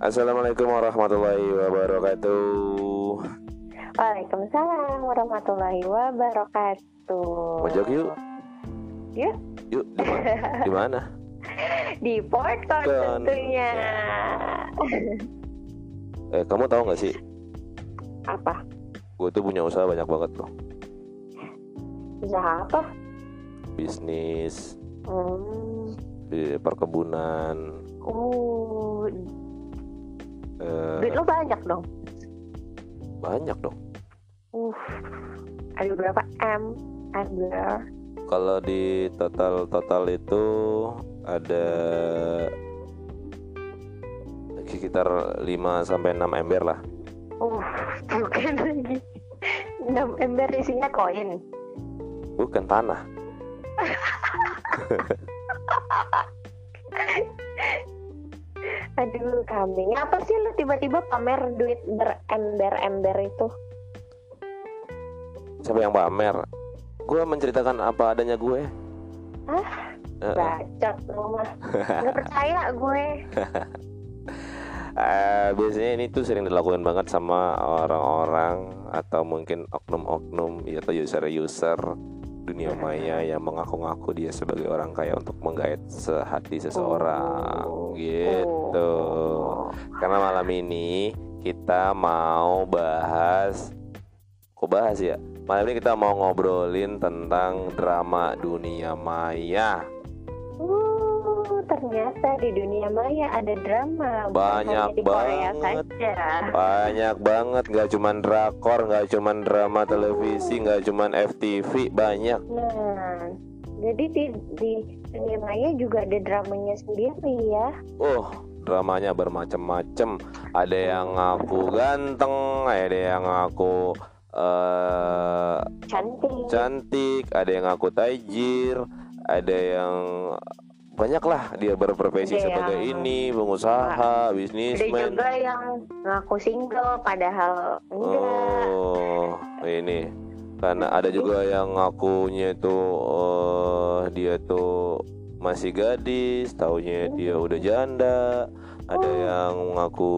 Assalamualaikum warahmatullahi wabarakatuh. Waalaikumsalam warahmatullahi wabarakatuh. Mojok yuk. Yuk. Yuk di mana? Di Portcon Kan. tentunya. Eh, kamu tahu nggak sih? Apa? Gue tuh punya usaha banyak banget loh. Usaha apa? Bisnis Hmm. di perkebunan. Uh, duit lo banyak dong. banyak dong. Uh. Ada berapa M? Ada. Kalau di total total itu ada sekitar 5 sampai 6 ember lah. Uh, bukan lagi. 6 ember isinya koin. Bukan tanah. Aduh, kambing. Apa sih lo tiba-tiba pamer duit berember-ember itu? Siapa yang pamer? Gue menceritakan apa adanya gue. Hah? Eh, eh. Bacot lo mah. Gak percaya gue. Eh, biasanya ini tuh sering dilakukan banget sama orang-orang atau mungkin oknum-oknum ya, atau user-user dunia maya yang mengaku-ngaku dia sebagai orang kaya untuk menggait sehati seseorang Oh. gitu. Oh. Karena malam ini kita mau bahas Kok bahas ya? Malam ini kita mau ngobrolin tentang drama dunia maya ternyata di dunia maya ada drama. Banyak hanya di Korea banget. saja. Banyak banget, nggak cuman drakor, nggak cuman drama televisi, nggak cuman FTV, banyak. Nah, jadi di, di dunia maya juga ada dramanya sendiri ya. Oh, dramanya bermacam-macam. Ada yang ngaku ganteng, ada yang ngaku eh Cantik. cantik, ada yang ngaku tajir, ada yang banyak lah dia berprofesi Ada sebagai yang- ini, pengusaha, ada bisnismen. juga yang ngaku single padahal enggak. Oh, ini karena ada juga yang ngakunya itu eh, dia tuh masih gadis, taunya dia udah janda. Ada Oh. yang ngaku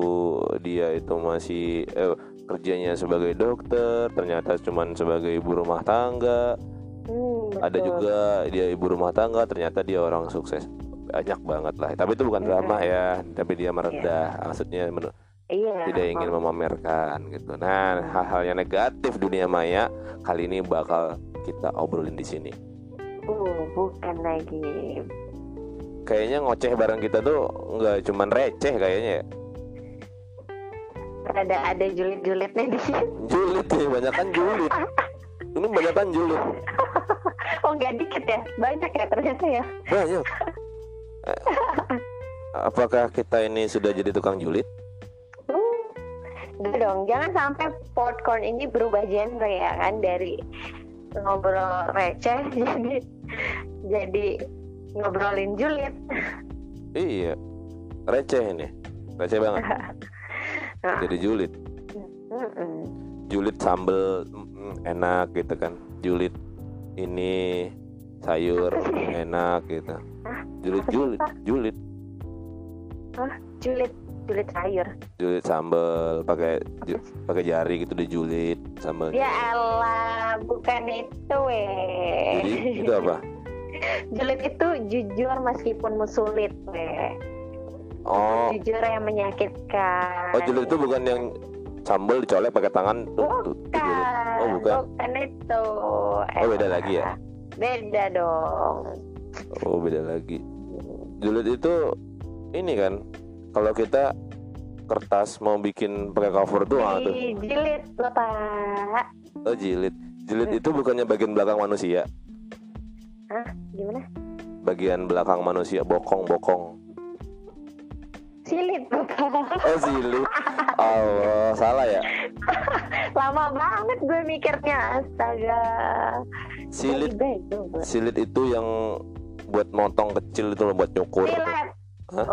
dia itu masih eh, kerjanya sebagai dokter, ternyata cuman sebagai ibu rumah tangga. Hmm, Ada betul. juga dia ibu rumah tangga, ternyata dia orang sukses. Banyak banget lah. Tapi itu bukan drama ya, tapi dia merendah. Maksudnya men- Iya. tidak ingin memamerkan gitu. Nah, hal-hal yang negatif dunia maya kali ini bakal kita obrolin di sini. Uh, bukan lagi. Kayaknya ngoceh bareng kita tuh nggak cuman receh kayaknya ya. Ada ada julid-julidnya di sini. Julid nih, banyak kan julid. Ini banyak kan julid. Oh, nggak dikit ya? Banyak ya ternyata ya. Banyak. Eh, Apakah kita ini sudah jadi tukang julid? Uh, Enggak dong, jangan sampai popcorn ini berubah genre ya kan dari ngobrol receh jadi jadi ngobrolin julid. Iya. Receh ini. Receh banget. Nah, Jadi julid. mm-mm. Julid sambel mm, enak gitu kan julid ini sayur enak gitu julid julid julid julid julid sayur. julid sambel pakai ju- pakai jari gitu dijulid sambel Ya elah, bukan itu weh. jadi itu apa Julid itu jujur meskipun sulit weh. oh Jujur yang menyakitkan. oh julid itu bukan yang sambel dicolek pakai tangan tuh, tuh. Bukan, oh bukan bukan itu. Oh, beda lagi ya? Beda dong. oh beda lagi julid itu ini kan kalau kita kertas mau bikin pakai cover tuh ah, tuh Jilid, Bapak. oh jilid jilid itu bukannya bagian belakang manusia Hah? Gimana? bagian belakang manusia bokong bokong Silit, Bapak. oh silit Allah salah ya Lama banget gue mikirnya, astaga. silit silit itu yang buat motong kecil itu loh buat nyukur Silat. Hah?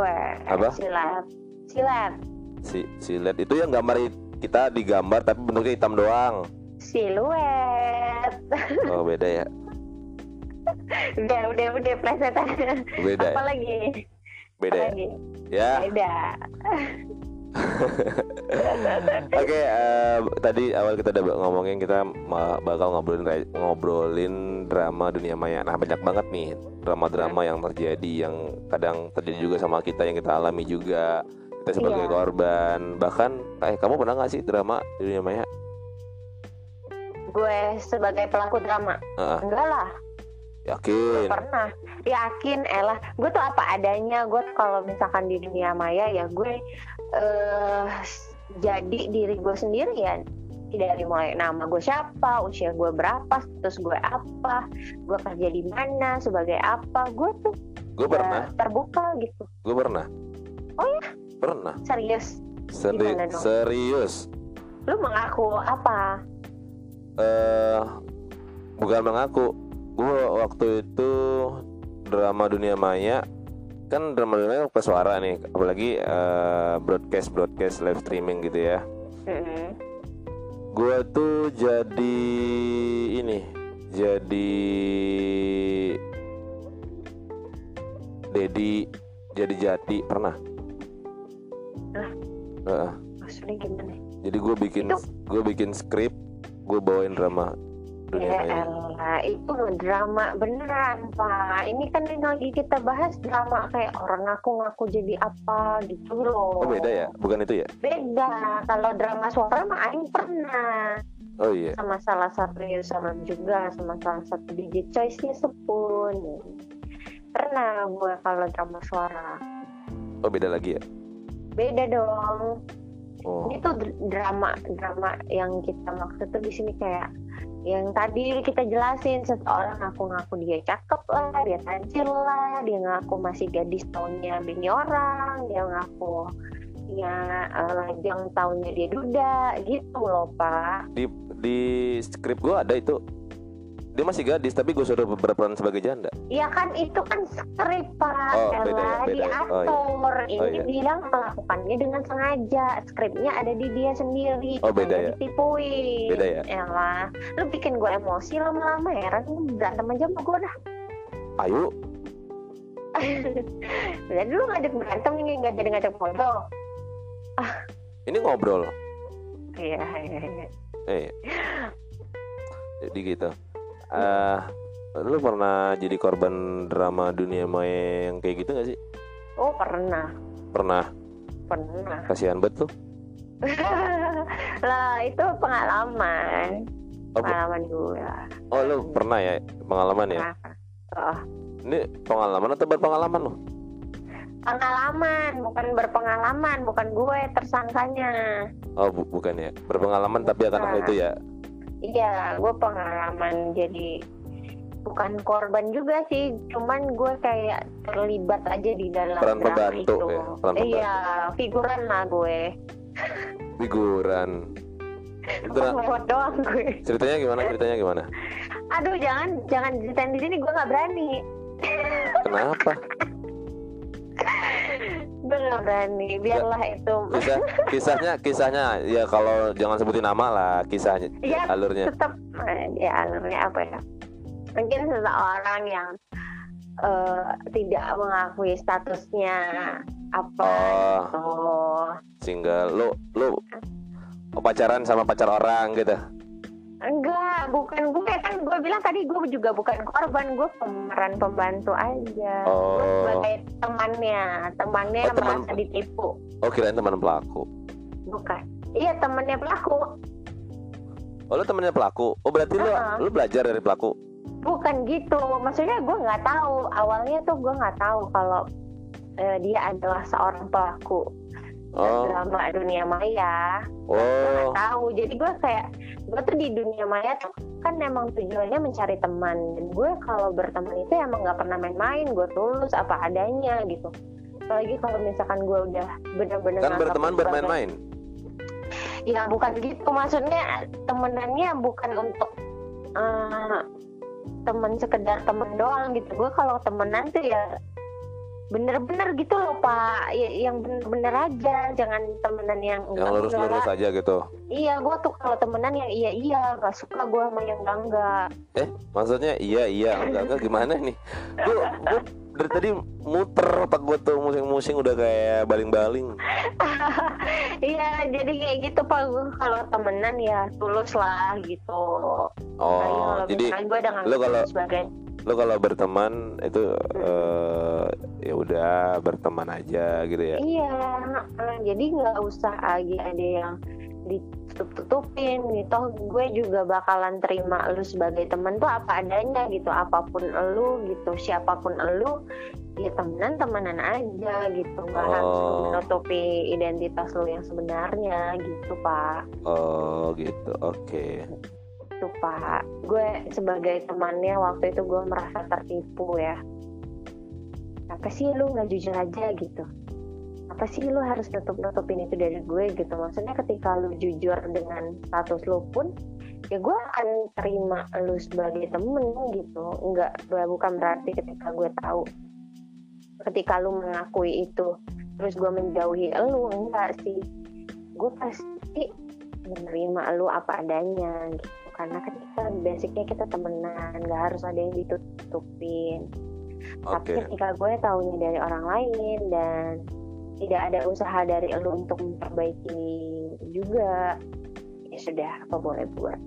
Apa? Silat. Silat. si silet itu yang gambar kita digambar tapi bentuknya hitam doang Siluet. oh beda ya udah, udah, udah, plesetan. beda Apa ya? Beda ya ya Beda. Oke, eh, tadi awal kita udah ngomongin kita bakal ngobrolin ngobrolin drama dunia maya. Nah, banyak banget nih drama-drama yang terjadi yang kadang terjadi juga sama kita yang kita alami juga. Kita sebagai Iya. korban. Bahkan eh kamu pernah nggak sih drama dunia maya? gue sebagai pelaku drama Heeh. enggak lah yakin. pernah yakin elah gue tuh apa adanya gue kalau misalkan di dunia maya ya gue eh jadi diri gue sendiri ya dari mulai nama gue siapa usia gue berapa status gue apa gue kerja di mana sebagai apa gue tuh Gue pernah, terbuka gitu gue pernah. Oh ya? Pernah. serius Seri- Gimana dong? serius. lu mengaku apa eh bukan mengaku gue waktu itu drama dunia maya kan drama dunia maya ke suara nih apalagi eh, broadcast broadcast live streaming gitu ya. Gue tuh jadi ini jadi Dedi jadi jati pernah? Hah? Maksudnya gimana? Jadi gue bikin gue bikin skrip gue bawain drama Ya elah, itu drama beneran pak. Ini kan yang lagi kita bahas drama kayak orang ngaku-ngaku jadi apa gitu loh. oh beda ya bukan itu ya Beda. Kalau drama suara mah Aing pernah oh iya sama salah satu user juga sama salah satu DJ choice-nya sepun. Pernah gue kalau drama suara. oh beda lagi ya Beda dong. oh dr- drama drama yang kita maksud tuh di sini kayak yang tadi kita jelasin seseorang ngaku-ngaku dia cakep lah, dia tajir lah, dia ngaku masih gadis tahunnya bini orang, dia ngaku dia eh, lajang tahunnya dia duda gitu loh pak. di di skrip gue ada itu dia masih gadis tapi gue suruh berperan sebagai janda Ya kan itu kan skrip pak, Oh, beda ya, Ella, beda ya. Oh, diatur. Ini iya. bilang melakukannya dengan sengaja, skripnya ada di dia sendiri. Oh, beda ya? Ditipuin. Beda ya? Elah, lu bikin gue emosi lama-lama heran lu berantem aja sama gue dah. ayo Jadi lu ngajak berantem ini nggak jadi ngajak foto. ini ngobrol Iya, iya, iya. eh jadi gitu eh lu pernah jadi korban drama dunia maya yang kayak gitu gak sih? Oh pernah, pernah? Pernah. kasihan bet tuh. Lah itu pengalaman, Oh, pengalaman gue. oh lu pernah ya? Pengalaman ya? Oh, ini pengalaman atau berpengalaman lu? Pengalaman bukan berpengalaman bukan gue tersangkanya. Oh bu- bukan ya? Berpengalaman tapi akan Bukan. itu ya iya gue pengalaman jadi bukan korban juga sih cuman gue kayak terlibat aja di dalam Peran pembantu itu. ya, peran iya figuran lah gue. Figuran. Ngomong doang gue. Ceritanya gimana? Ceritanya gimana? Aduh jangan jangan ceritain di sini gue nggak berani. Kenapa gue berani. Biarlah itu. kisah kisahnya kisahnya ya kalau jangan sebutin nama lah kisahnya ya alurnya. tetap eh, ya alurnya apa ya? Mungkin seseorang yang eh, tidak mengakui statusnya apa oh. gitu. Single. Lu lu pacaran sama pacar orang gitu enggak bukan gue. Kan gue bilang tadi gue juga bukan korban gue pemeran pembantu aja. Gue Oh. sebagai temannya. Temannya Oh, teman- merasa ditipu. Oh kirain teman pelaku? Bukan. Iya temannya pelaku. Oh lu temennya pelaku? Oh berarti lu Uh-uh. lu belajar dari pelaku? Bukan gitu. Maksudnya gue nggak tahu. Awalnya tuh gue nggak tahu kalau eh, dia adalah seorang pelaku oh. Drama dunia maya. Oh. tahu. Jadi gue kayak gue tuh di dunia maya tuh kan emang tujuannya mencari teman. Dan gue kalau berteman itu emang nggak pernah main-main. Gue tulus apa adanya gitu. Apalagi kalau misalkan gue udah bener-bener kan berteman bermain-main? Ya bukan gitu. Maksudnya temenannya bukan untuk eh, temen sekedar temen doang gitu. Gue kalau temenan tuh ya bener-bener gitu loh pak. Ya- yang bener-bener aja. Jangan temenan yang yang lurus-lurus aja gitu. Iya gue tuh kalau temenan yang iya iya. Gak suka gue sama yang enggak enggak. Eh maksudnya iya iya enggak enggak. Gimana nih? Gua, gua dari tadi muter otak gue tuh musing-musing. Udah kayak baling-baling. Iya, jadi kayak gitu pak. Gue kalau temenan ya tulus lah gitu. Oh, jadi gue udah lo kalau sebagai lo kalau berteman itu uh, ya udah berteman aja gitu ya. Iya, jadi nggak usah lagi ada yang ditutup-tutupin gitu gue juga bakalan terima lu sebagai temen tuh apa adanya gitu apa pun lu gitu siapa pun lu ya temenan temenan aja gitu nggak oh. harus menutupi identitas lu yang sebenarnya gitu pak oh gitu oke okay. Itu pak. Gue sebagai temannya waktu itu gue merasa tertipu ya. Apa sih lu nggak jujur aja gitu? Apa sih lu harus nutup nutupin itu dari gue gitu? Maksudnya ketika lu jujur dengan status lu pun ya gue akan terima lu sebagai temen gitu. Enggak bukan berarti ketika gue tahu ketika lu mengakui itu terus gue menjauhi lu enggak sih. Gue pasti menerima lu apa adanya gitu karena ketika basicnya kita temenan nggak harus ada yang ditutupin okay. tapi ketika gue tahunya dari orang lain dan tidak ada usaha dari lu untuk memperbaiki juga ya sudah apa boleh buat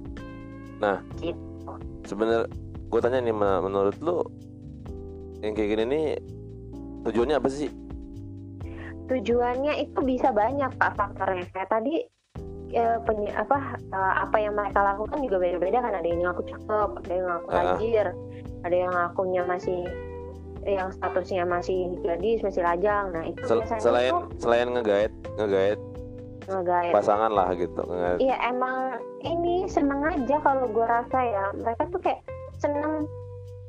nah gitu. sebenarnya gue tanya nih menurut lu yang kayak gini nih tujuannya apa sih tujuannya itu bisa banyak pak faktornya kayak tadi ya, penyi, apa uh, apa yang mereka lakukan juga beda-beda kan. Ada yang ngaku cakep ada yang ngaku tajir uh. ada yang ngakunya masih yang statusnya masih gadis masih lajang. Nah itu Sel selain itu, selain ngegait ngegait ngegait. pasangan lah gitu iya emang ini seneng aja kalau gue rasa ya. Mereka tuh kayak seneng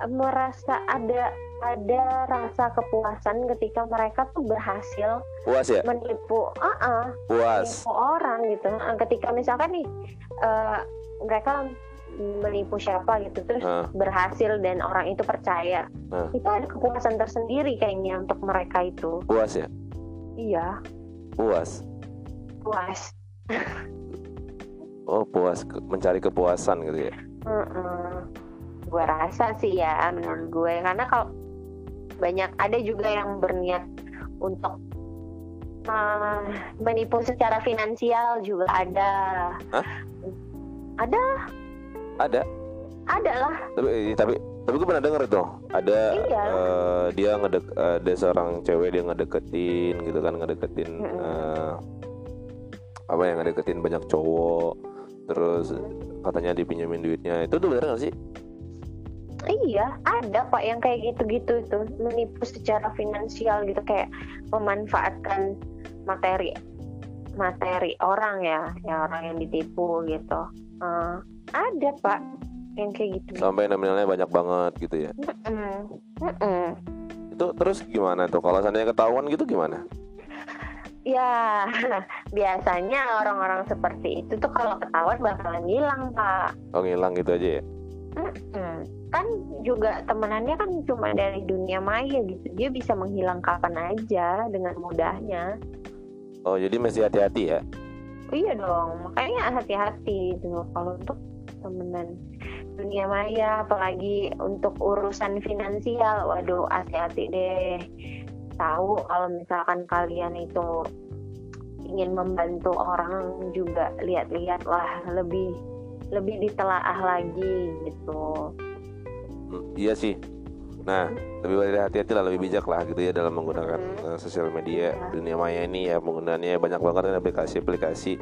merasa ada ada rasa kepuasan ketika mereka tuh berhasil puas ya? menipu uh -uh, puas. menipu orang gitu. Ketika misalkan nih uh, mereka menipu siapa gitu terus uh. berhasil dan orang itu percaya uh. itu ada kepuasan tersendiri kayaknya untuk mereka itu. Puas ya? Iya. Puas. Puas. Oh puas mencari kepuasan gitu ya? Uh -uh. Gue rasa sih ya menurut gue karena kalau banyak ada juga yang berniat untuk uh, menipu secara finansial juga ada Hah? ada ada. Ada lah. Tapi eh, tapi tapi gue pernah denger itu ada iya. uh, dia ngedek ada seorang cewek dia ngedeketin gitu kan ngedeketin -hmm. uh, apa yang ngedeketin banyak cowok terus katanya dipinjemin duitnya itu tuh bener gak sih? Iya, ada pak yang kayak gitu-gitu itu menipu secara finansial gitu kayak memanfaatkan materi materi orang ya, ya orang yang ditipu gitu. Uh, ada pak yang kayak gitu. Sampai nominalnya banyak banget gitu ya? Mm -mm. Mm itu terus gimana tuh? Kalau seandainya ketahuan gitu gimana? Ya biasanya orang-orang seperti itu tuh kalau ketahuan bakalan hilang pak. Oh ngilang gitu aja ya kan juga temenannya kan cuma dari dunia maya gitu. Dia bisa menghilang kapan aja dengan mudahnya. Oh jadi mesti hati-hati ya? Iya dong. Makanya hati-hati tuh kalau untuk temenan dunia maya. Apalagi untuk urusan finansial. Waduh hati-hati deh. Tahu kalau misalkan kalian itu ingin membantu orang juga lihat-lihat lah lebih lebih ditelaah lagi gitu. Hmm, iya sih. Nah lebih hati-hati lah lebih bijak lah gitu ya dalam menggunakan hmm. uh, sosial media. Ya. dunia maya ini ya penggunaannya banyak banget kan aplikasi-aplikasi.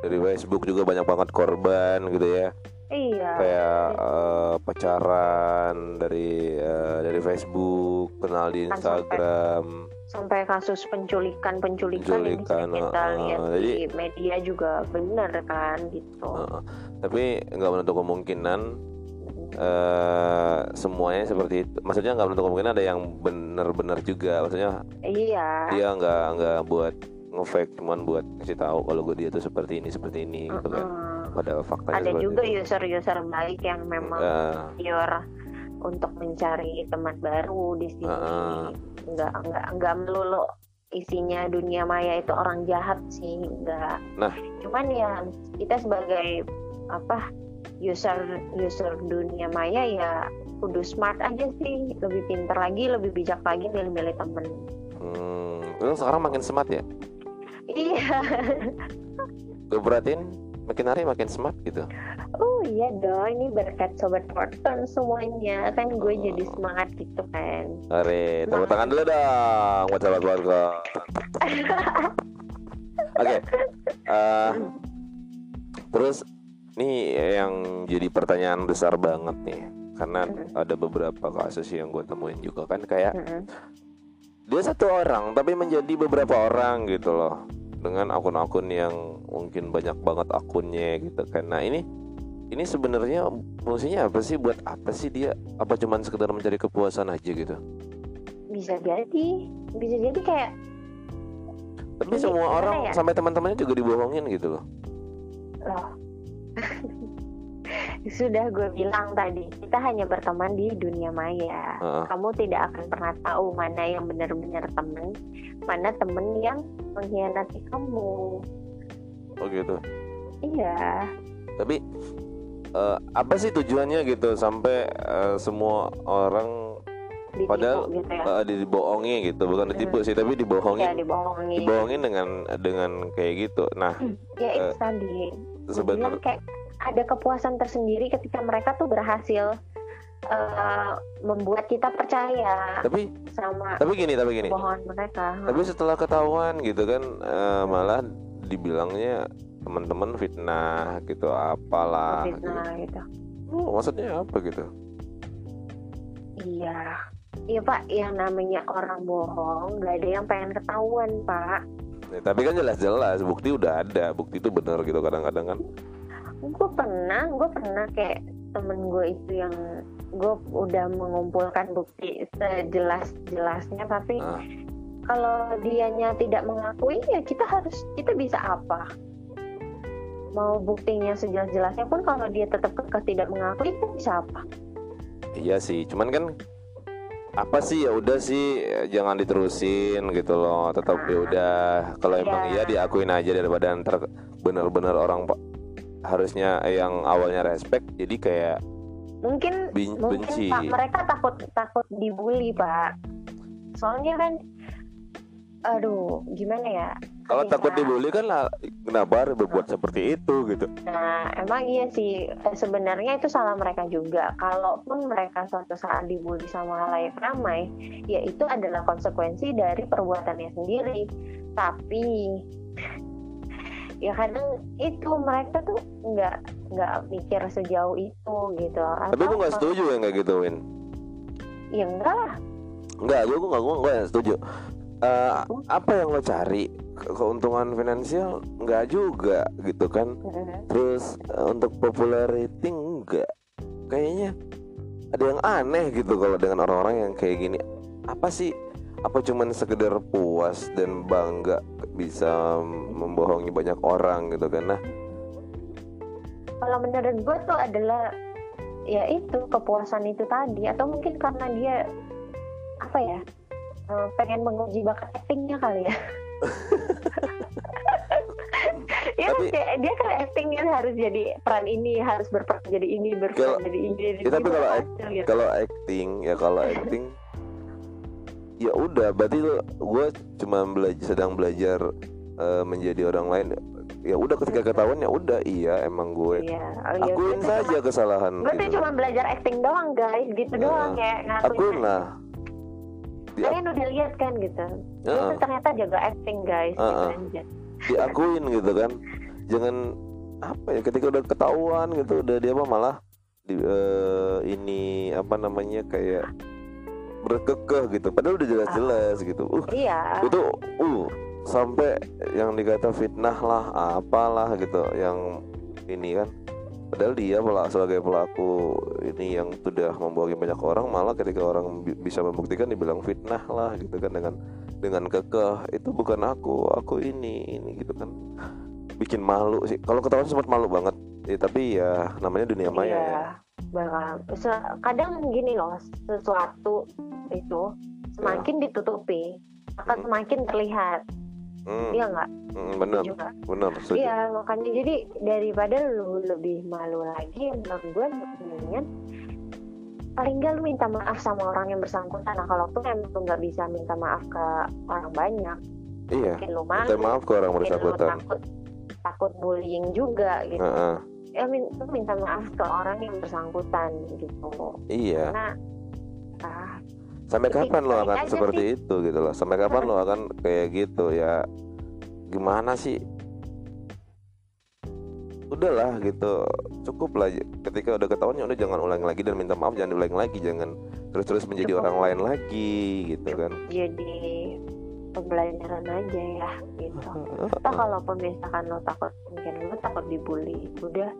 Dari Facebook juga banyak banget korban gitu ya. Iya. Kayak uh, pacaran dari uh, dari Facebook kenal di kan Instagram. sampai, sampai kasus penculikan penculikan, penculikan yang kita uh, lihat jadi, di media juga benar kan gitu. Uh, tapi nggak menutup kemungkinan uh, semuanya seperti itu. Maksudnya nggak menutup kemungkinan ada yang benar-benar juga. Maksudnya iya. dia nggak nggak buat ngefake cuman buat kasih tahu kalau gue dia tuh seperti ini seperti ini gitu kan. Pada faktanya ada juga user-user baik yang memang uh. pure untuk mencari teman baru di sini. Uh. nggak nggak nggak melulu isinya dunia maya itu orang jahat sih nggak. Nah. Cuman ya kita sebagai apa user user dunia maya ya kudu smart aja sih. Lebih pinter lagi lebih bijak lagi milih-milih temen. Hmm, lu sekarang makin smart ya? Iya. Gue perhatiin makin hari makin smart gitu? Oh iya dong ini berkat sobat Fortune semuanya. Kan gue Oh. jadi semangat gitu kan. Are, tepuk tangan dulu dong buat sahabat keluarga. Oke, eh, terus nih yang jadi pertanyaan besar banget nih, karena Mm. ada beberapa kasus yang gue temuin juga kan kayak Mm-mm. dia satu orang tapi menjadi beberapa orang gitu loh dengan akun-akun yang mungkin banyak banget akunnya gitu kan. Nah ini ini sebenarnya fungsinya apa sih? Buat apa sih dia? Apa cuman sekedar mencari kepuasan aja gitu? bisa jadi bisa jadi kayak Tapi Ini semua orang ya? sampai teman-temannya juga dibohongin gitu loh. loh sudah gue bilang tadi kita hanya berteman di dunia maya. Heeh. kamu tidak akan pernah tahu mana yang benar-benar temen mana temen yang mengkhianati kamu. Oh gitu. iya. Tapi eh, apa sih tujuannya gitu sampai eh, semua orang ditipu Padahal, gitu ya? eh, dibohongi gitu, bukan ditipu sih, tapi ya dibohongin, dibohongi. Dibohongin dengan dengan kayak gitu. Nah, ya itu eh, tadi sebenarnya kayak ada kepuasan tersendiri ketika mereka tuh berhasil eh, membuat kita percaya tapi sama tapi gini, tapi gini. kebohongan mereka Tapi setelah ketahuan gitu kan eh, malah dibilangnya teman-teman fitnah gitu apalah. fitnah gitu Gitu. Oh, maksudnya apa gitu? iya iya pak yang namanya orang bohong gak ada yang pengen ketahuan pak Ya, tapi kan jelas-jelas bukti udah ada, bukti itu benar gitu kadang-kadang kan. gue pernah gue pernah kayak temen gue itu yang gue udah mengumpulkan bukti sejelas jelasnya tapi Ah. kalau dianya tidak mengakui ya kita harus kita bisa apa mau buktinya sejelas-jelasnya pun kalau dia tetap kekeh tidak mengakui kita bisa apa Iya sih, cuman kan apa sih ya udah sih jangan diterusin gitu loh. Tetap ya udah kalau emang iya Iya. diakuin aja daripada ntar bener-bener orang harusnya yang awalnya respect jadi kayak mungkin ben- mungkin benci. pak mereka takut takut dibully pak soalnya kan aduh gimana ya Kalau takut dibully kan lah kenapa harus berbuat seperti itu gitu. Nah, emang iya sih. Eh, Sebenarnya itu salah mereka juga. Kalaupun mereka suatu saat dibully sama halayak ramai, ya itu adalah konsekuensi dari perbuatannya sendiri. Tapi ya kadang itu mereka tuh nggak nggak mikir sejauh itu gitu. Tapi gue nggak setuju yang kayak gitu Win. Ya enggak lah. Enggak, gue nggak gue nggak setuju. Eh, apa yang lo cari keuntungan finansial nggak juga gitu kan? Terus eh, untuk popularity enggak kayaknya ada yang aneh gitu kalau dengan orang-orang yang kayak gini. Apa sih? Apa cuman sekedar puas dan bangga bisa membohongi banyak orang gitu kan? Nah Kalau menurut gue tuh adalah ya itu kepuasan itu tadi. Atau mungkin karena dia apa ya eh, pengen menguji bakat actingnya kali ya. ya Tapi- kayak dia kan actingnya harus jadi peran ini harus berperan jadi ini berperan Kalau- jadi ini jadi Ya, tapi ini, kalau berhasil gitu. kalau acting ya kalau acting ya udah berarti gue cuma belajar sedang belajar eh, menjadi orang lain ya udah ketika ketahuan ya udah iya emang gue Iya, oh iya, akuin saja kesalahan Gue tuh gitu cuma belajar acting doang guys, gitu Heeh. doang kayak ngakuin. akuin lah Di- udah kan gitu. Heeh. tuh ternyata jaga acting guys, Heeh. aja. diakuin gitu kan jangan apa ya ketika udah ketahuan gitu udah dia apa malah di, eh, ini apa namanya kayak berkekeh gitu padahal udah jelas-jelas gitu uh Iya. itu uh sampai yang dikata fitnah lah apalah gitu yang ini kan padahal dia pela- sebagai pelaku ini yang sudah membohongi banyak orang malah ketika orang bi- bisa membuktikan dibilang fitnah lah gitu kan dengan dengan kekeh itu bukan aku aku ini ini gitu kan bikin malu sih kalau ketahuan sempat malu banget ya, tapi ya namanya dunia maya iya. ya Bakal. Se- kadang gini loh, sesuatu itu semakin ditutupi akan Hmm. semakin terlihat. Hmm, Iya nggak? hmm, bener Juga. bener setuju. Iya, makanya jadi daripada lu lebih malu lagi, menurut gue mendingan paling nggak lu minta maaf sama orang yang bersangkutan nah kalau tuh emang lu nggak bisa minta maaf ke orang banyak iya mungkin lu minta malu maaf ke orang bersangkutan takut takut bullying juga gitu Heeh. ya min- lu minta maaf ke orang yang bersangkutan gitu iya karena ah sampai kapan lo akan seperti itu gitu loh? Sampai kapan lo akan kayak gitu? Ya gimana sih? Udahlah gitu. Cukup lah. Ketika udah ketahuan ya udah jangan ulang lagi dan minta maaf jangan ulang lagi. Jangan terus terus menjadi Cukup. orang lain lagi gitu kan. jadi pembelajaran aja ya gitu. Atau kalaupun misalkan lo takut mungkin lo takut dibully udah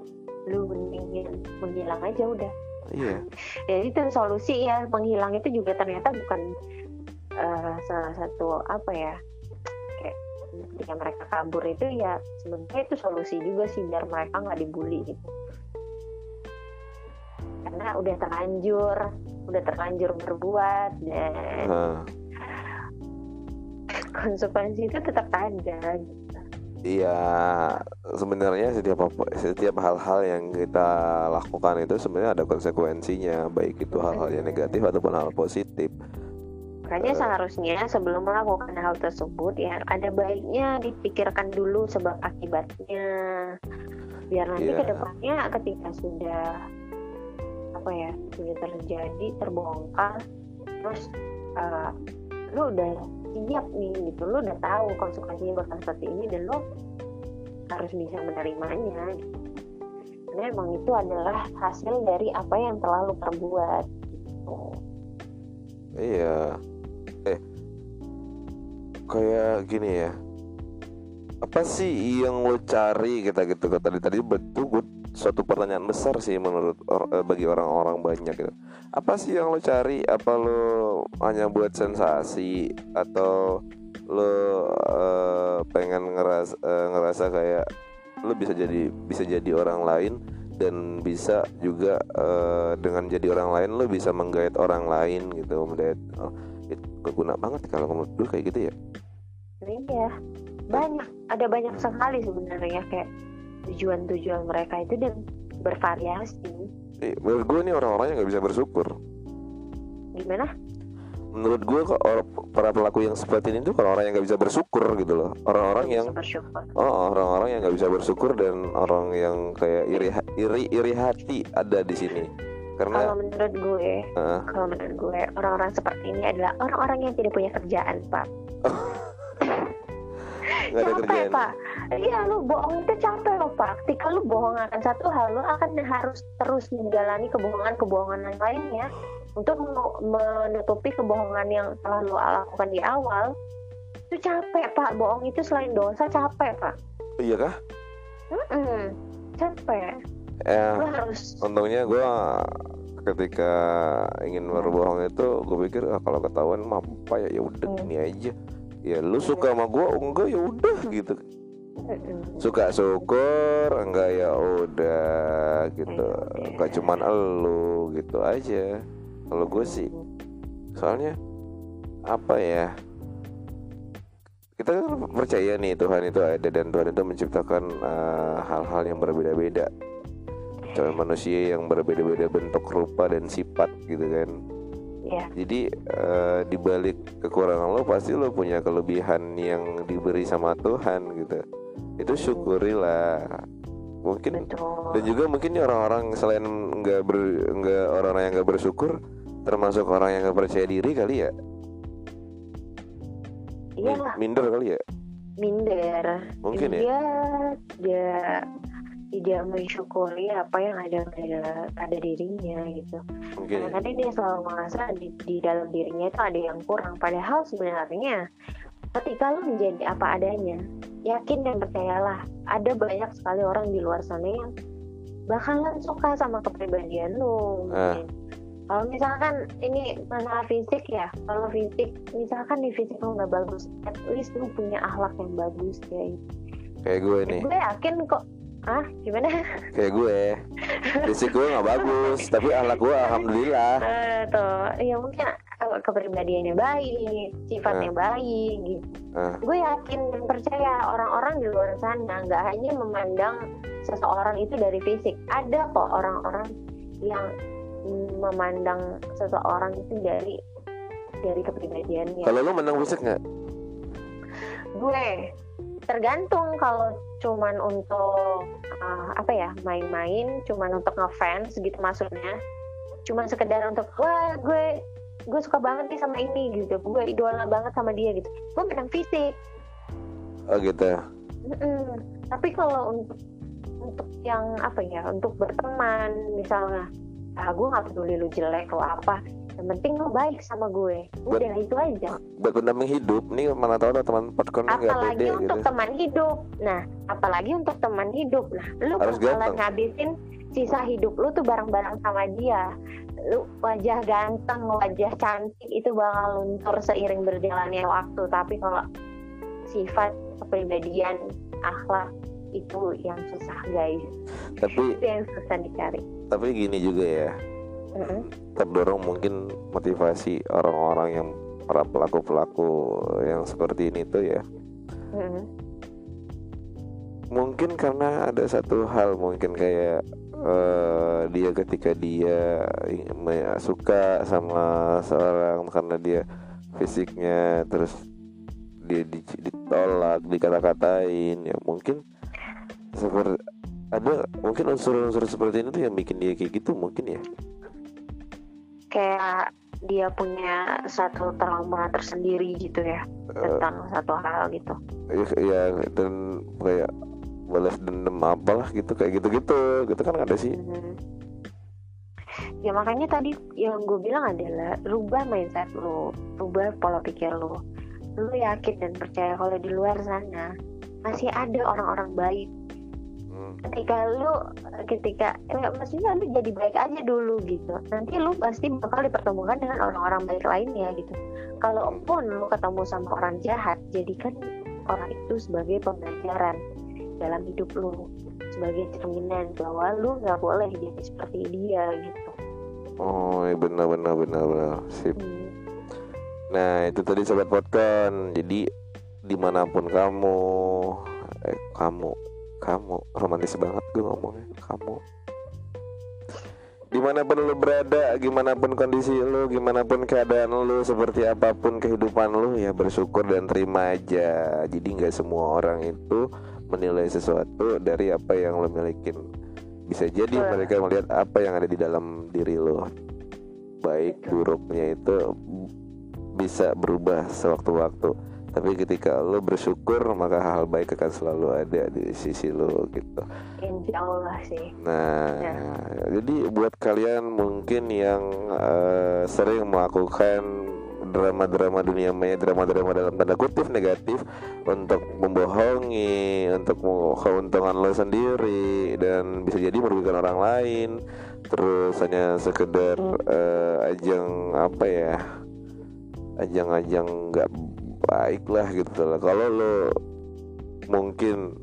lu mendingin menghilang aja udah iya. Ya itu solusi ya menghilang itu juga ternyata bukan eh, salah satu apa ya kayak ketika mereka kabur itu ya sebenarnya itu solusi juga sih biar mereka nggak dibully gitu. Karena udah terlanjur udah terlanjur berbuat dan Nah, konsekuensi itu tetap ada. gitu. Iya, sebenarnya setiap apa, setiap hal-hal yang kita lakukan itu sebenarnya ada konsekuensinya, baik itu hal-hal yang negatif ataupun hal positif. Makanya Eh. seharusnya sebelum melakukan hal tersebut ya ada baiknya dipikirkan dulu sebab akibatnya. Biar nanti Iya. ke depannya ketika sudah apa ya sudah terjadi terbongkar terus eh, lu udah siap nih gitu lu udah tahu konsekuensinya bakal seperti ini dan lu harus bisa menerimanya karena emang itu adalah hasil dari apa yang telah lu perbuat gitu. Iya, eh, kayak gini ya. Apa sih yang lo cari kita gitu tadi tadi betul suatu pertanyaan besar sih menurut or- eh, bagi orang-orang banyak gitu. Apa sih yang lo cari? Apa lo hanya buat sensasi atau lo eh, pengen ngeras eh, ngerasa kayak lo bisa jadi bisa jadi orang lain dan bisa juga eh, dengan jadi orang lain lo bisa menggait orang lain gitu menggait oh, itu guna banget kalau menurut gue kayak gitu ya Iya, banyak, ada banyak sekali sebenarnya kayak tujuan-tujuan mereka itu dan bervariasi. Eh, menurut gue nih orang-orang yang nggak bisa bersyukur Gimana? menurut gue kok para pelaku yang seperti ini tuh kalau orang yang nggak bisa bersyukur gitu loh orang-orang yang bersyukur. oh orang-orang yang nggak bisa bersyukur dan orang yang kayak iri iri iri hati ada di sini karena Kalau menurut gue, Heeh. kalau menurut gue orang-orang seperti ini adalah orang-orang yang tidak punya kerjaan, Pak. nggak ada capek, kerjaan Pak. Iya, lu bohong itu capek Ketika lu bohong akan satu hal, lu akan harus terus menjalani kebohongan-kebohongan yang lainnya untuk men- menutupi kebohongan yang telah lu lakukan di awal. Itu capek, Pak. Bohong itu selain dosa capek, Pak. iya kah Mm-mm, capek. eh Lu harus untungnya gue ketika ingin berbohong itu gue pikir ah, kalau ketahuan mah apa ya ya udah Hmm. gini aja ya lu suka sama gue enggak ya udah gitu. Suka syukur enggak ya udah gitu. Ya udah. enggak cuman elu gitu aja. Kalau gue sih soalnya apa ya? Kita kan percaya nih Tuhan itu ada dan Tuhan itu menciptakan eh, hal-hal yang berbeda-beda. Cuma manusia yang berbeda-beda bentuk rupa dan sifat gitu kan. Iya. jadi eh, di balik kekurangan lo pasti lo punya kelebihan yang diberi sama Tuhan gitu itu syukurilah mungkin Betul. dan juga mungkin orang-orang selain nggak ber nggak orang-orang yang nggak bersyukur termasuk orang yang nggak percaya diri kali ya Iya minder kali ya minder. mungkin ya dia tidak tidak mensyukuri apa yang ada pada pada dirinya gitu. mungkin ya. Karena dia selalu merasa di, di dalam dirinya itu ada yang kurang. Padahal sebenarnya ketika lu menjadi apa adanya, yakin dan percayalah ada banyak sekali orang di luar sana yang bakalan suka sama kepribadian lu. Mungkin. Kalau misalkan ini masalah fisik ya, kalau fisik misalkan di fisik lu nggak bagus, at least lu punya akhlak yang bagus ya. kayak gue nih Gue yakin kok. Ah, gimana? kayak gue fisik gue nggak bagus tapi ahlak gue alhamdulillah Eh, tuh, ya mungkin kepribadiannya baik, sifatnya baik gitu. Ah. Gue yakin dan percaya orang-orang di luar sana nggak hanya memandang seseorang itu dari fisik. Ada kok orang-orang yang memandang seseorang itu dari dari kepribadiannya kalau lo menang fisik nggak gue tergantung kalau cuman untuk uh, apa ya main-main cuman untuk ngefans gitu maksudnya cuman sekedar untuk wah gue gue suka banget nih sama ini gitu. Gue idola banget sama dia gitu. Gue menang fisik. Oh gitu. Mm-mm. tapi kalau untuk untuk yang apa ya untuk berteman misalnya ah gue nggak peduli lu jelek lo apa. Yang penting lo baik sama gue. Udah itu aja. buat pendamping hidup nih mana tahu ada teman podcast apalagi pede untuk gitu. teman hidup. Nah apalagi untuk teman hidup. Nah lu Harus bakalan ganteng. ngabisin sisa hidup lu tuh bareng-bareng sama dia. Lu wajah ganteng wajah cantik itu bakal luntur seiring berjalannya waktu. Tapi kalau sifat kepribadian akhlak itu yang susah guys. Tapi itu yang susah dicari. tapi gini juga ya. Mm-mm. terdorong mungkin motivasi orang-orang yang para pelaku-pelaku yang seperti ini tuh ya. Mm-mm. mungkin karena ada satu hal mungkin kayak eh, dia ketika dia suka sama seorang karena dia fisiknya terus dia di- ditolak dikata-katain ya mungkin seperti ada mungkin unsur-unsur seperti ini tuh yang bikin dia kayak gitu mungkin ya? Kayak dia punya satu trauma tersendiri gitu ya Eh, tentang satu hal gitu. Ya, ya dan kayak balas dendam apalah gitu kayak gitu-gitu gitu kan ada sih Mhm. Ya makanya tadi yang gue bilang adalah rubah mindset lu, rubah pola pikir lu. Lu yakin dan percaya kalau di luar sana masih ada orang-orang baik. Hmm. Ketika lu, ketika, eh, maksudnya lu jadi baik aja dulu gitu. Nanti lu pasti bakal dipertemukan dengan orang-orang baik lainnya gitu. Kalaupun lu ketemu sama orang jahat, jadikan orang itu sebagai pembelajaran dalam hidup lu sebagai cerminan bahwa lu nggak boleh jadi seperti dia gitu. oh iya benar benar benar benar sip Hmm. Nah itu tadi sobat podcast. Jadi di mana pun kamu, eh kamu, kamu romantis banget gue ngomongnya kamu. Di mana pun lu berada, gimana pun kondisi lu, gimana pun keadaan lu, seperti apa pun kehidupan lu ya bersyukur dan terima aja. Jadi nggak semua orang itu menilai sesuatu dari apa yang lo milikin. Bisa jadi Betul. mereka melihat apa yang ada di dalam diri lo. Baik Betul. buruknya itu bisa berubah sewaktu-waktu. Tapi ketika lo bersyukur maka hal baik akan selalu ada di sisi lo gitu. Insya Allah sih. Nah, Ya. jadi buat kalian mungkin yang eh, sering melakukan drama-drama dunia maya, drama-drama dalam tanda kutip negatif untuk membohongi, untuk keuntungan lo sendiri dan bisa jadi merugikan orang lain, terus hanya sekedar eh, ajang apa ya, ajang-ajang nggak baik lah gitu lah. Kalau lo mungkin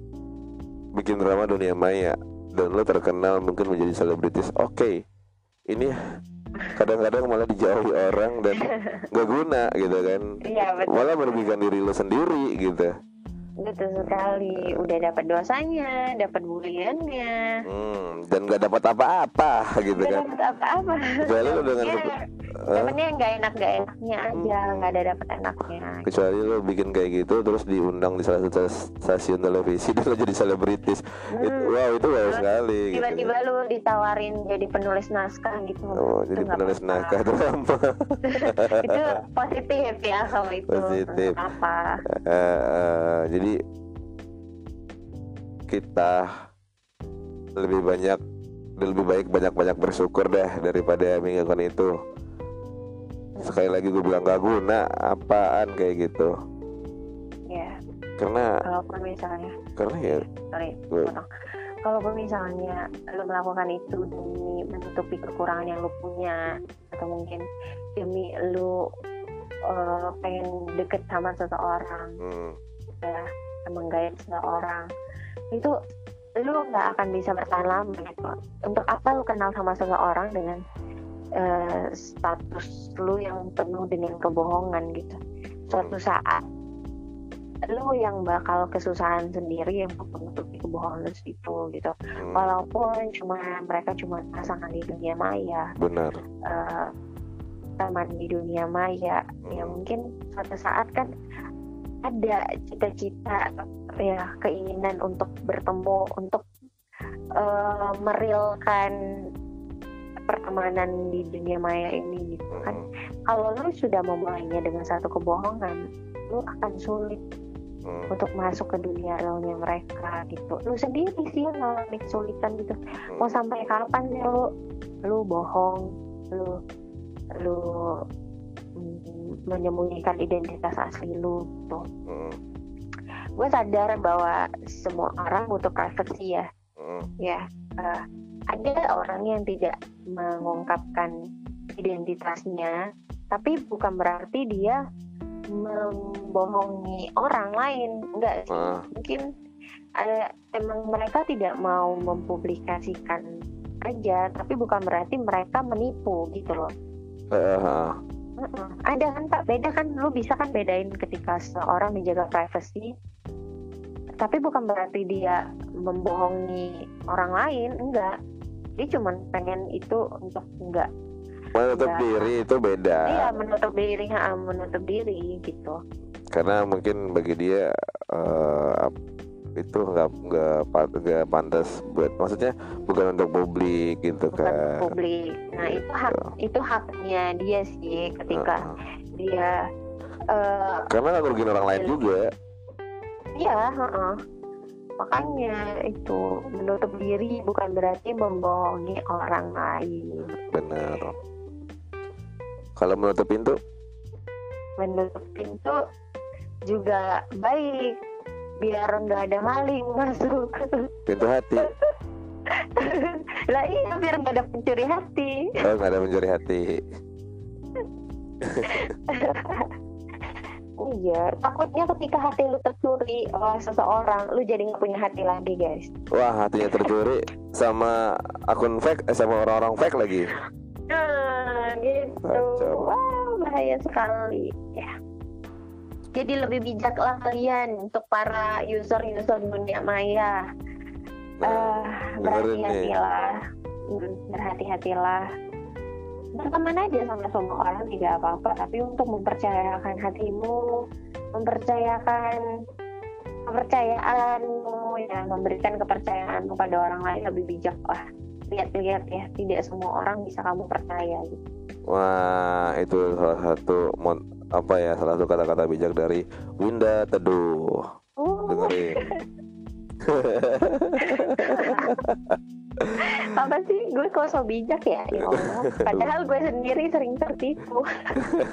bikin drama dunia maya dan lo terkenal mungkin menjadi selebritis oke ini kadang-kadang malah dijauhi orang dan gak guna gitu kan Iya betul. malah merugikan diri lo sendiri gitu Betul sekali. Udah dapat dosanya, dapat buliannya. hmm, dan gak dapat apa-apa gitu Gak kan dapat apa-apa. kecuali lo dengan Dapatnya- Dapatnya yang nggak enak gak enaknya aja, nggak ada dapat enaknya. kecuali lo bikin kayak gitu terus diundang di salah satu stasiun televisi dan lo jadi selebritis Itu- Hmm. wow itu wow Terus sekali gitu. Tiba-tiba lu ditawarin jadi penulis naskah gitu. oh Itu jadi nggak penulis apa-apa. naskah drama itu positif ya kalau itu. Positif. Nggak Apa? Eh, eh, jadi kita lebih banyak lebih baik banyak-banyak bersyukur dah daripada mengingatkan itu. Sekali lagi gue bilang gak guna apaan kayak gitu. Ya, karena kalaupun misalnya, karena ya sorry. Kalaupun misalnya lu melakukan itu demi menutupi kekurangan yang lu punya, atau mungkin demi lu eh, pengen deket sama seseorang, hmm, ya, menggait seseorang, itu lu nggak akan bisa bertahan lama gitu. Untuk apa lu kenal sama seseorang dengan eh, status lu yang penuh dengan kebohongan gitu? Suatu saat lu yang bakal kesusahan sendiri yang menutupi kebohongan lu itu gitu Hmm, walaupun cuma mereka cuma pasangan di dunia maya benar. eh, teman di dunia maya ya Hmm. mungkin suatu saat kan ada cita-cita ya keinginan untuk bertemu untuk eh, merilkan pertemanan di dunia maya ini gitu kan. Hmm, kalau lu sudah memulainya dengan satu kebohongan lu akan sulit hmm, untuk masuk ke dunia realnya mereka gitu. Lu sendiri sih yang ngalamin kesulitan gitu. Hmm. mau sampai kapan sih lu? Lu bohong lu lu menyembunyikan identitas asli lu gitu. Hmm, gue sadar bahwa semua orang butuh privacy ya. Hmm, ya eh, ada orang yang tidak mengungkapkan identitasnya tapi bukan berarti dia membohongi orang lain. Enggak sih. Ah, mungkin ada emang mereka tidak mau mempublikasikan aja tapi bukan berarti mereka menipu gitu loh. Eh, ah, Mm-mm. ada kan pak beda kan lu bisa kan bedain ketika seorang menjaga privacy tapi bukan berarti dia membohongi orang lain enggak dia cuma pengen itu untuk enggak menutup Enggak. diri itu beda. iya menutup diri menutup diri gitu karena mungkin bagi dia ap- itu nggak nggak nggak pantas buat maksudnya bukan untuk publik gitu bukan kan. publik. Nah itu hak itu haknya dia sih ketika Heeh. dia eh karena nggak ngerugiin orang lain juga. Iya heeh. makanya itu menutup diri bukan berarti membohongi orang lain. Benar kalau menutup pintu? Menutup pintu juga baik biar nggak ada maling masuk. Pintu hati. Lah iya biar nggak ada pencuri hati. Oh nggak ada mencuri hati. Iya takutnya ketika hati lu tercuri oleh seseorang lu jadi nggak punya hati lagi guys. Wah hatinya tercuri sama akun fake eh, sama orang-orang fake lagi. Nah gitu. Wah bahaya sekali. Ya jadi lebih bijaklah kalian untuk para user-user dunia maya. Nah nih. berhati-hatilah. Hmm, berhati-hatilah. Berteman aja sama semua orang tidak apa-apa tapi untuk mempercayakan hatimu mempercayakan kepercayaanmu ya memberikan kepercayaanmu pada orang lain lebih bijak lah. Lihat-lihat ya tidak semua orang bisa kamu percaya. Gitu wah itu salah satu apa ya salah satu kata-kata bijak dari Winda Teduh. Oh, dengerin. Apa sih? Gue kok so bijak ya? Ya Allah. Padahal gue sendiri sering tertipu.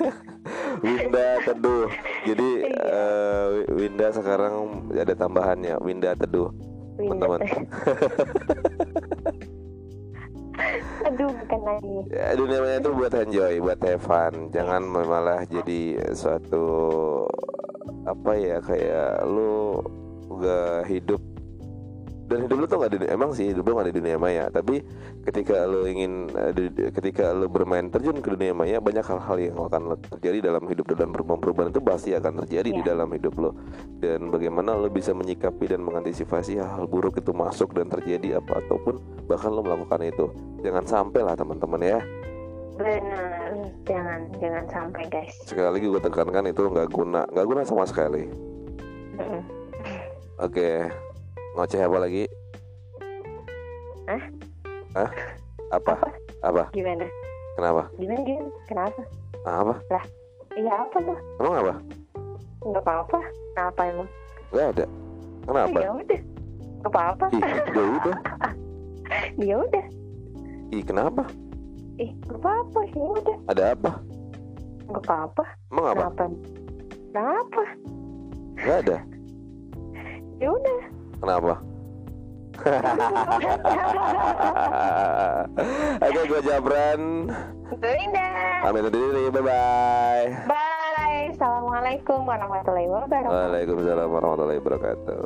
Winda Teduh. Jadi eh, Winda sekarang ada tambahannya. Winda Teduh. Teman-teman. aduh bukan lagi Ya, dunia maya itu buat enjoy, buat have fun. Jangan malah jadi suatu apa ya kayak lu gak hidup dan hidup lu tuh gak di emang sih hidup lu gak di dunia maya. Tapi ketika lu ingin eh, ketika lu bermain terjun ke dunia maya banyak hal-hal yang akan terjadi dalam hidup lu dan perubahan-perubahan itu pasti akan terjadi di Iya. dalam hidup lu dan bagaimana lu bisa menyikapi dan mengantisipasi hal-hal buruk itu masuk dan terjadi apa ataupun bahkan lu melakukan itu. Jangan sampai lah teman-teman ya. Benar. Jangan jangan sampai guys. Sekali lagi gue tekankan itu nggak guna. Nggak guna sama sekali. Mm-mm. oke ngoceh apa lagi? Hah? Hah? apa? Apa? Gimana? Kenapa? Gimana gimana? Kenapa? Ah, apa? Iya apa tuh emang apa? Nggak apa-apa. Kenapa emang nggak ada. Kenapa? Ya udah. Nggak apa-apa. Ya udah. Ya udah. Ih kenapa? Ih nggak apa-apa. Ya udah. Ada apa? Nggak apa-apa. Emang apa? Kenapa? Kenapa? Nggak ada. Ya udah kenapa Oke, gue Jabran. Belinda Pamit undur diri. Bye bye. bye assalamualaikum warahmatullahi wabarakatuh Waalaikumsalam warahmatullahi wabarakatuh.